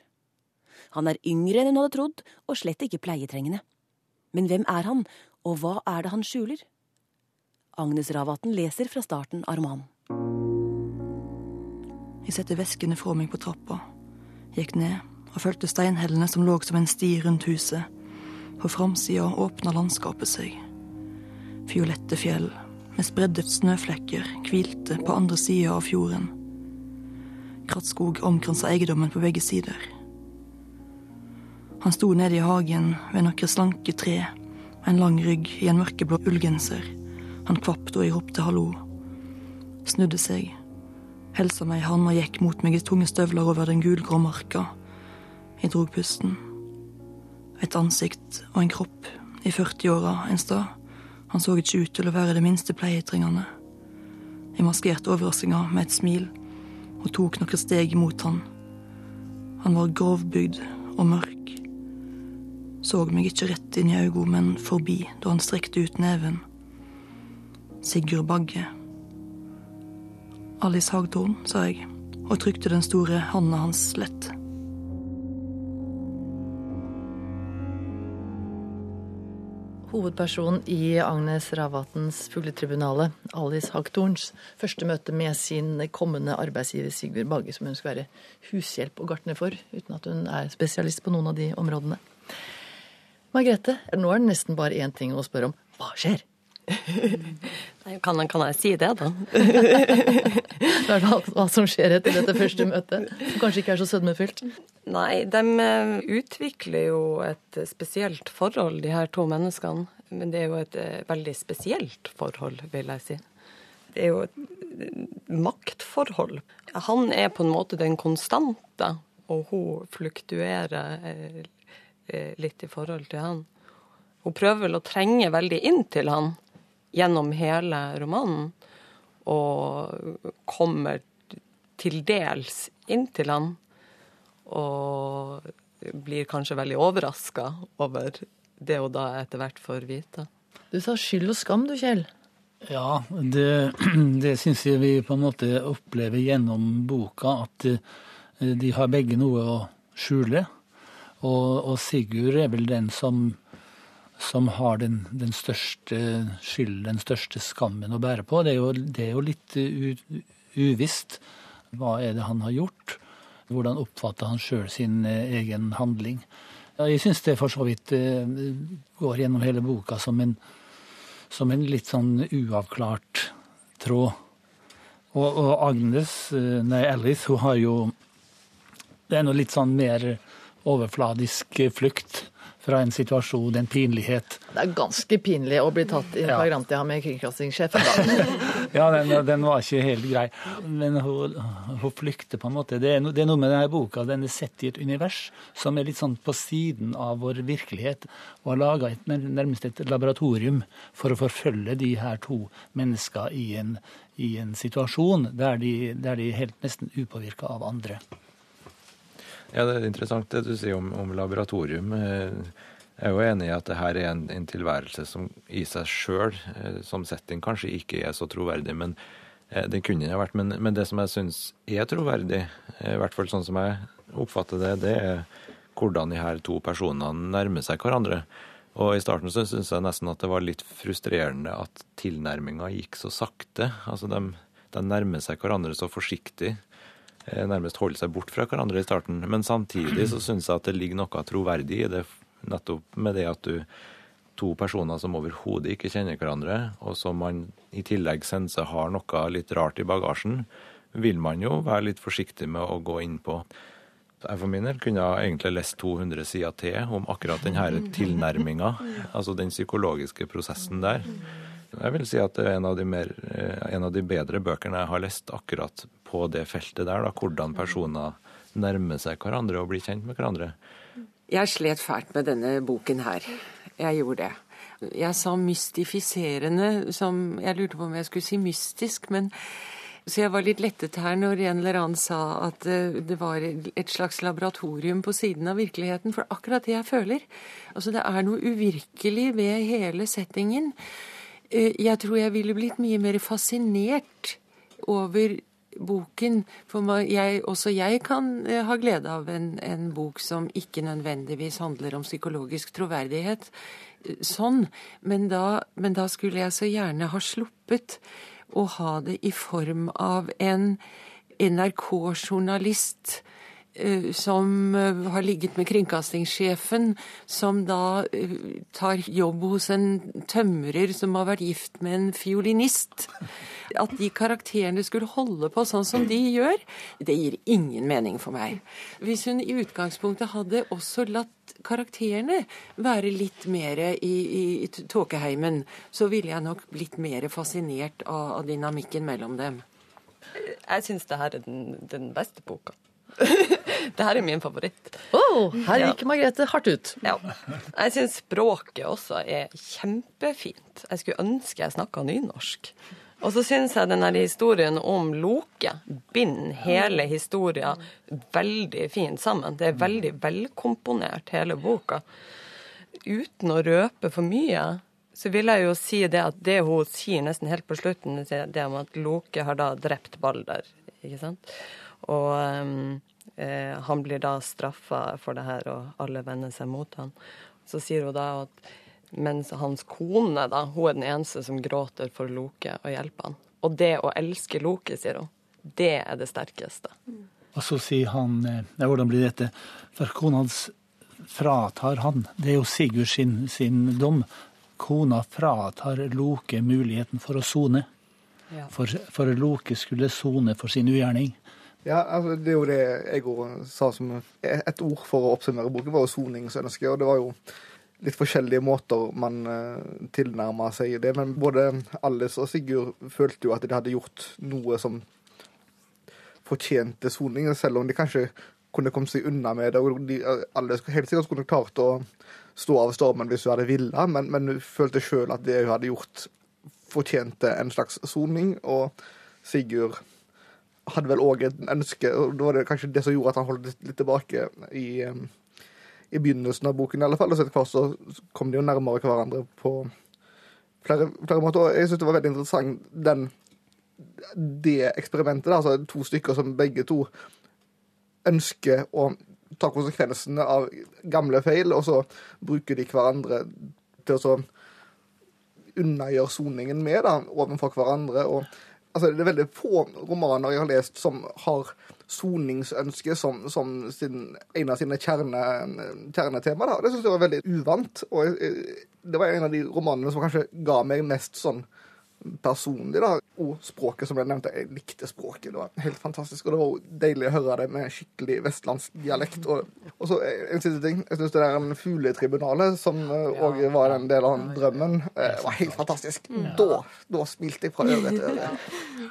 Han er yngre enn hun hadde trodd, og slett ikke pleietrengende. Men hvem er han, og hva er det han skjuler? Agnes Ravatn leser fra starten av romanen. Jeg setter veskene fra meg på trappa, gikk ned og fulgte steinhellene som lå som en sti rundt huset. På framsida åpna landskapet seg. Fiolette fjell med spredde snøflekker hvilte på andre sida av fjorden. Krattskog omkransa eiendommen på begge sider. Han sto nede i hagen ved noen slanke tre, en lang rygg i en mørkeblå ullgenser. Han kvapp da jeg ropte hallo. Snudde seg, helsa meg i handa gikk mot meg i tunge støvler over den gulgrå marka. Jeg drog pusten. Et ansikt og en kropp i 40-åra en stad. Han så ikke ut til å være det minste pleietrengende. Jeg maskerte overraskelsen med et smil og tok noen steg mot han. Han var grovbygd og mørk. Så meg ikke rett inn i øynene, men forbi da han strekte ut neven. Sigurd Bagge. Alice Hagtorn, sa jeg, og trykte den store handa hans lett. Hovedpersonen i Agnes Ravatns Fugletribunale, Alice Hagtorns første møte med sin kommende arbeidsgiver Sigurd Bagge, som hun skal være hushjelp og gartner for, uten at hun er spesialist på noen av de områdene. Margrethe, nå er det nesten bare én ting å spørre om. Hva skjer? (laughs) Kan, kan, jeg si det, da? (laughs) hva, hva som skjer etter dette første møtet, som kanskje ikke er så sødmefylt? Nei, de eh, utvikler jo et spesielt forhold, de her to menneskene. Men det er jo et eh, veldig spesielt forhold, vil jeg si. Det er jo et eh, maktforhold. Han er på en måte den konstante, og hun fluktuerer litt i forhold til han. Hun prøver vel å trenge veldig inn til han gjennom hele romanen, og kommer til dels inn til han, og blir kanskje veldig overraska over det hun da etter hvert får vite. Du sa skyld og skam du, Kjell. Ja, det, (clears throat) det syns jeg vi på en måte opplever gjennom boka, at eh, de har begge noe å skjule. Og, og Sigurd er vel den som som har den, den største skylden, den største skammen å bære på. Det er jo, det er jo litt u, uvisst. Hva er det han har gjort? Hvordan oppfatter han sjøl sin eh, egen handling? Jeg syns det for så vidt eh, går gjennom hele boka som en, som en litt sånn uavklart tråd. Og, og Agnes, eh, nei Alice, hun har jo Det er noe litt sånn mer overfladisk flukt fra en situasjon, en pinlighet. Det er ganske pinlig å bli tatt i flagrantia med kringkastingssjefen, da. (laughs) ja, den, den, var ikke helt grei. Men hun, hun flykter på en måte. Det er, no, det er, noe med denne boka. Den er sett i et univers som er litt sånn på siden av vår virkelighet. Og har laga nærmest et laboratorium for å forfølge de her to menneskene i en, i en situasjon der de, der de er helt nesten upåvirka av andre. Ja, Det er interessant det du sier om, om laboratorium. Eh, jeg er jo enig i at det her er en, en tilværelse som i seg sjøl, eh, som setting, kanskje ikke er så troverdig. men eh, det kunne det vært. Men, men det som jeg syns er troverdig, i hvert fall sånn som jeg oppfatter det, det er hvordan de her to personene nærmer seg hverandre. Og I starten så syns jeg nesten at det var litt frustrerende at tilnærminga gikk så sakte. Altså de, de nærmer seg hverandre så forsiktig nærmest holde seg bort fra hverandre i starten. Men samtidig så syns jeg at det ligger noe troverdig i det, nettopp med det at du to personer som overhodet ikke kjenner hverandre, og som man i tillegg senser har noe litt rart i bagasjen, vil man jo være litt forsiktig med å gå inn på. Jeg for min del kunne jeg egentlig lest 200 sider til om akkurat denne tilnærminga, altså den psykologiske prosessen der. Jeg vil si at det er en av de, mer, eh, en av de bedre bøkene jeg har lest akkurat på det feltet der. Da, hvordan personer nærmer seg hverandre og blir kjent med hverandre. Jeg slet fælt med denne boken her. Jeg gjorde det. Jeg sa mystifiserende som Jeg lurte på om jeg skulle si mystisk, men så jeg var litt lettet her når en eller annen sa at eh, det var et slags laboratorium på siden av virkeligheten. For akkurat det jeg føler. Altså det er noe uvirkelig ved hele settingen. Eh, jeg tror jeg ville blitt mye mer fascinert over boken. For jeg, også jeg kan eh, ha glede av en, en, bok som ikke nødvendigvis handler om psykologisk troverdighet. Eh, sånn. Men da, men da skulle jeg så gjerne ha sluppet å ha det i form av en NRK-journalist som eh, har ligget med kringkastingssjefen, som da eh, tar jobb hos en tømrer som har vært gift med en fiolinist. At de karakterene skulle holde på sånn som de gjør, det gir ingen mening for meg. Hvis hun i utgangspunktet hadde også latt karakterene være litt mer i, i tåkeheimen, så ville jeg nok blitt mer fascinert av, av dynamikken mellom dem. Jeg syns det her er den, den beste boka. (laughs) det her er min favoritt. Oh, her gikk ja. Margrethe hardt ut. Ja. Jeg syns språket også er kjempefint. Jeg skulle ønske jeg snakka nynorsk. Og så syns jeg den historien om Loke binder hele historien veldig fint sammen. Det er veldig velkomponert, hele boka. Uten å røpe for mye, så vil jeg jo si det at det hun sier nesten helt på slutten, det om at Loke har da drept Balder. Ikke sant? Og um, eh, han blir da straffa for det her, og alle vender seg mot han. Så sier hun da at Mens hans kone, da, hun er den eneste som gråter for Loke og hjelper han. Og det å elske Loke, sier hun, det er det sterkeste. Og så sier han eh, ja, Hvordan blir dette? For kona hans fratar han. Det er jo Sigurd sin, sin dom. Kona fratar Loke muligheten for å sone. Ja. For, for Loke skulle sone for sin ugjerning. Ja, altså, Det er jo det jeg òg sa som et ord for å oppsummere boken, var jo soningsønske. Og det var jo litt forskjellige måter man uh, tilnærma seg det. Men både Alice og Sigurd følte jo at de hadde gjort noe som fortjente soning, selv om de kanskje kunne kommet seg unna med det. og de, Alle helt sikkert kunne klart å stå av stormen hvis hun hadde villet, men, men hun følte sjøl at det hun hadde gjort, fortjente en slags soning. Og Sigurd hadde vel òg et ønske, og det var det kanskje det som gjorde at han holdt litt, tilbake i, um, i begynnelsen av boken, i alle fall. Og så etter hvert så kom de jo nærmere hverandre på flere, flere måter. Og jeg syns det var veldig interessant den det eksperimentet, da, altså to stykker som begge to ønsker å ta konsekvensene av gamle feil, og så bruker de hverandre til å så unnagjøre soningen med da, overfor hverandre. og altså, Det er veldig få romaner jeg har lest som har soningsønske som, som sin, en av sine kjerne, kjernetema. Da. Det syns jeg var veldig uvant. og jeg, Det var en av de romanene som kanskje ga meg mest sånn personlig, da. Og språket som jeg nevnte, jeg likte språket. Det var helt fantastisk. Og det var deilig å høre det med skikkelig vestlandsk dialekt. Og, og så en siste ting. Jeg syns det der en fugletribunalet, som òg ja. var en del av drømmen, uh, var helt fantastisk. Da, da smilte jeg fra øre til øre.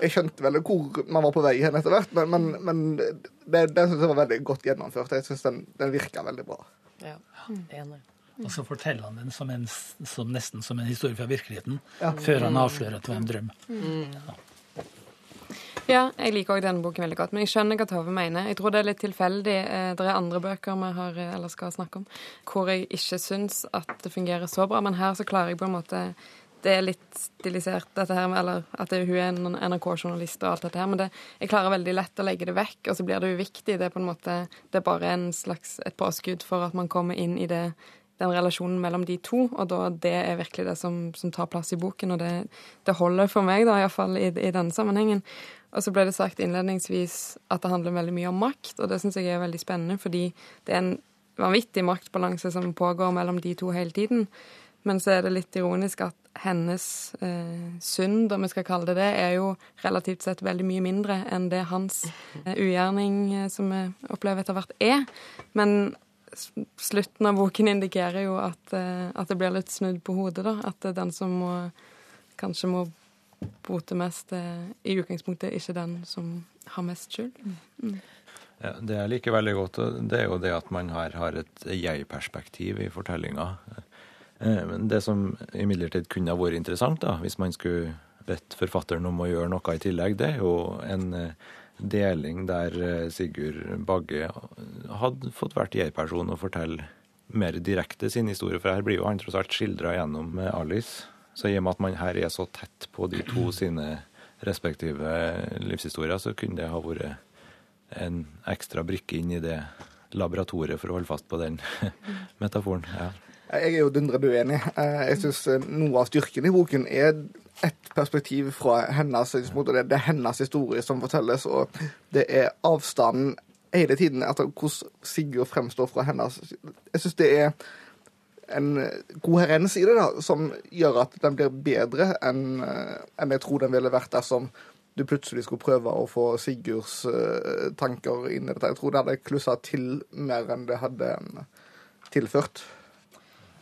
Jeg skjønte vel hvor man var på vei hen etter hvert, men, men, men det, det syns jeg var veldig godt gjennomført. Jeg syns den, den virka veldig bra. Ja, enig. Og så forteller han den som, en, som nesten som en historie fra virkeligheten, ja. før han avslører at det var en drøm. Mm. Ja. ja. jeg liker òg denne boken veldig godt, men jeg skjønner hva Tove mener. Jeg tror det er litt tilfeldig. Eh, det er andre bøker vi har, eh, eller skal snakke om, hvor jeg ikke syns at det fungerer så bra, men her så klarer jeg på en måte det er litt stilisert, dette her, eller at det, hun er en NRK-journalist og alt dette her, men det, jeg klarer veldig lett å legge det vekk, og så blir det uviktig. Det er på en måte, det er bare en slags, et påskudd for at man kommer inn i det den relasjonen mellom de to, og da det er virkelig det som, som tar plass i boken. Og det, det holder for meg, da, iallfall i, i denne sammenhengen. Og så ble det sagt innledningsvis at det handler veldig mye om makt, og det syns jeg er veldig spennende, fordi det er en vanvittig maktbalanse som pågår mellom de to hele tiden. Men så er det litt ironisk at hennes eh, synd, om vi skal kalle det det, er jo relativt sett veldig mye mindre enn det hans eh, ugjerning, eh, som vi opplever etter hvert, er. Men slutten av boken indikerer jo at, eh, at, det blir litt snudd på hodet, da. At det er den som må, kanskje må bote mest, er i utgangspunktet ikke den som har mest skyld. Mm. Ja, det jeg liker veldig godt, det er jo det at man her har et jeg-perspektiv i fortellinga. Men det som imidlertid kunne ha vært interessant, da, hvis man skulle bedt forfatteren om å gjøre noe i tillegg, det er jo en eh, deling der eh, Sigurd Bagge hadde fått vært jeg-person og fortelle mer direkte sin historie. For her blir jo han tross alt skildra gjennom Alice. Så i og med at man her er så tett på de to sine respektive livshistorier, så kunne det ha vært en ekstra brikke inn i det laboratoriet, for å holde fast på den (laughs) metaforen. Ja. Jeg er jo dundrende uenig. Eh, jeg syns noe av styrken i boken er ett perspektiv fra hennes synspunkt, og det, er hennes historie som fortelles. Og det er avstanden hele tiden etter hvordan Sigurd fremstår fra hennes Jeg syns det er en koherens i det da, som gjør at den blir bedre enn en jeg tror den ville vært dersom du plutselig skulle prøve å få Sigurds uh, tanker inn i dette. Jeg tror det hadde klussa til mer enn det hadde tilført.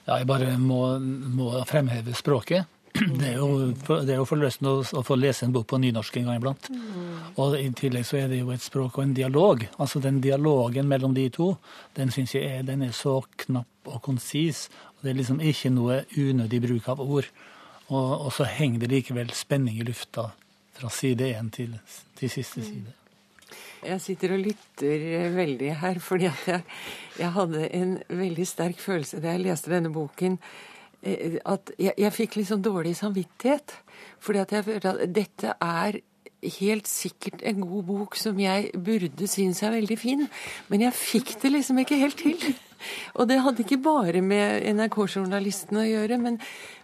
Ja, jeg bare må, må fremheve språket. (clears throat) Det er jo, det er jo forløsende å, få lese en bok på nynorsk en gang iblant. Mm. Og i tillegg så er det jo et språk og en dialog. Altså den dialogen mellom de to, den syns jeg er, den er så knapp og konsis. Og det er liksom ikke noe unødig bruk av ord. Og, og så henger det likevel spenning i lufta fra side én til, til siste mm. side. Jeg sitter og lytter veldig her, fordi jeg, jeg hadde en veldig sterk følelse da jeg leste denne boken at jeg, jeg fikk litt sånn dårlig samvittighet. Fordi at jeg følte at dette er helt sikkert en god bok som jeg burde synes er veldig fin. Men jeg fikk det liksom ikke helt til. (laughs) Og det hadde ikke bare med NRK-journalisten å gjøre, men,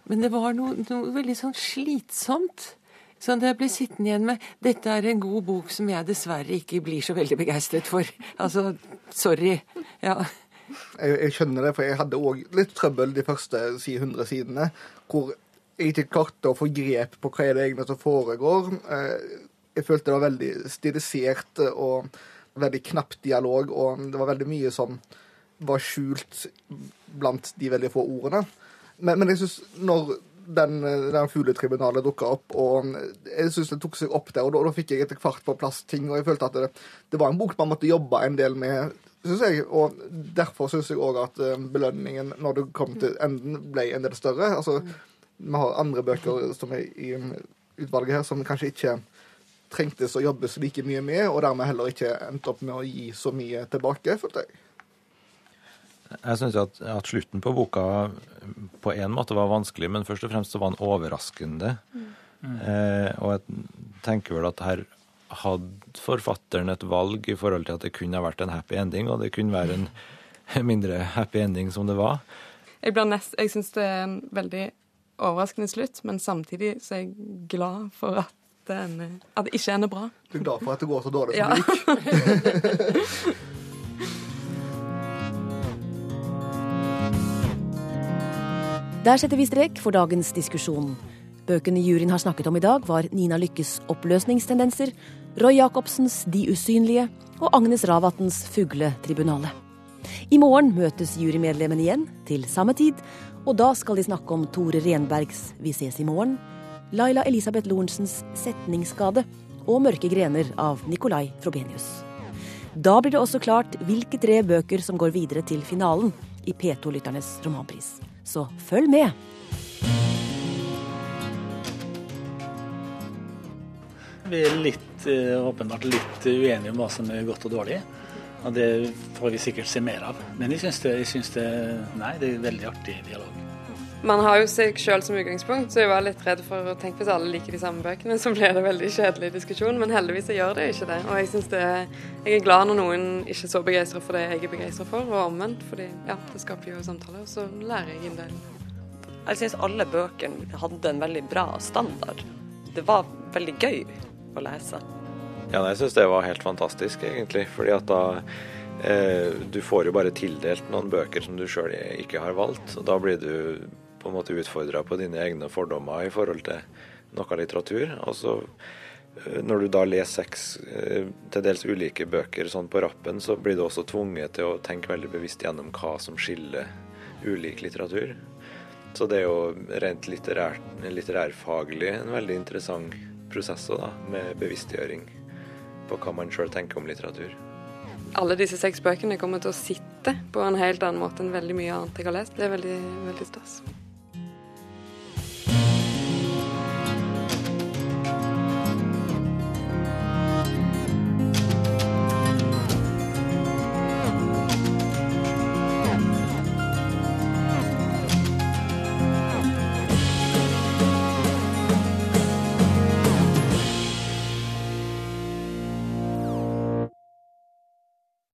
men det var noe, noe, veldig sånn slitsomt. Sånn at jeg ble sittende igjen med Dette er en god bok som jeg dessverre ikke blir så veldig begeistret for. Altså, sorry. Ja. Jeg, jeg skjønner det, for jeg hadde òg litt trøbbel de første si 100 sidene. Hvor jeg ikke klarte å få grep på hva er det egentlig som foregår. Eh, jeg følte det var veldig stilisert og veldig knapp dialog, og det var veldig mye som var skjult blant de veldig få ordene. Men, men jeg syns når den, den fugletribunalet dukka opp, og jeg syns det tok seg opp der, og da, da fikk jeg etter hvert på plass ting, og jeg følte at det, det var en bok man måtte jobbe en del med. Synes jeg, og Derfor syns jeg òg at eh, belønningen når det kom til enden, ble en del større. Altså, Vi har andre bøker som er i utvalget her som kanskje ikke trengtes å jobbes like mye med, og dermed heller ikke endte opp med å gi så mye tilbake, følte jeg. Jeg syns at, at, slutten på boka på en måte var vanskelig, men først og fremst så var den overraskende. Mm. Eh, og jeg tenker vel at her hadde forfatteren et valg i forhold til at det kunne ha vært en happy ending, og det kunne være en (laughs) mindre happy ending som det var. Jeg, nest, jeg syns det er en veldig overraskende slutt, men samtidig så er jeg glad for at, den, at det ikke ender bra. Du er glad for at det går så dårlig som det gikk? (laughs) Der setter vi strek for dagens diskusjon. Bøkene juryen har snakket om i dag, var Nina Lykkes 'Oppløsningstendenser', Roy Jacobsens 'De usynlige' og Agnes Ravatns 'Fugletribunalet'. I morgen møtes jurymedlemmene igjen, til samme tid, og da skal de snakke om Tore Renbergs 'Vi ses i morgen', Laila Elisabeth Lorentzens 'Setningsskade' og 'Mørke grener' av Nicolai Frobenius. Da blir det også klart hvilke tre bøker som går videre til finalen i P2-lytternes romanpris. Så følg med! Vi er litt, eh, åpenbart litt uenige om hva som er godt og dårlig. Og det får vi sikkert se mer av. Men jeg syns det, jeg synes det, nei, det er veldig artig dialog. Man har jo seg sjøl som utgangspunkt, så jeg var litt redd for å tenke hvis alle liker de samme bøkene, så blir det veldig kjedelig diskusjon. Men heldigvis gjør det ikke det. Og jeg synes det, jeg er glad når noen ikke er så begeistra for det jeg er begeistra for, og omvendt. fordi ja, det skaper jo samtaler, og så lærer jeg en del. Jeg syns alle bøkene hadde en veldig bra standard. Det var veldig gøy å lese. Ja, jeg syns det var helt fantastisk, egentlig. fordi at da eh, Du får jo bare tildelt noen bøker som du sjøl ikke har valgt, og da blir du på en måte utfordra på dine egne fordommer i forhold til noe litteratur. Og så eh, når du da leser seks eh, til dels ulike bøker sånn på rappen, så blir du også tvunget til å tenke veldig bevisst gjennom hva som skiller ulik litteratur. Så det er jo rent litterær, litterærfaglig en veldig interessant prosess da, med bevisstgjøring på hva man sjøl tenker om litteratur. Alle disse seks bøkene kommer til å sitte på en helt annen måte enn veldig mye annet jeg har lest. Det er veldig, veldig stas.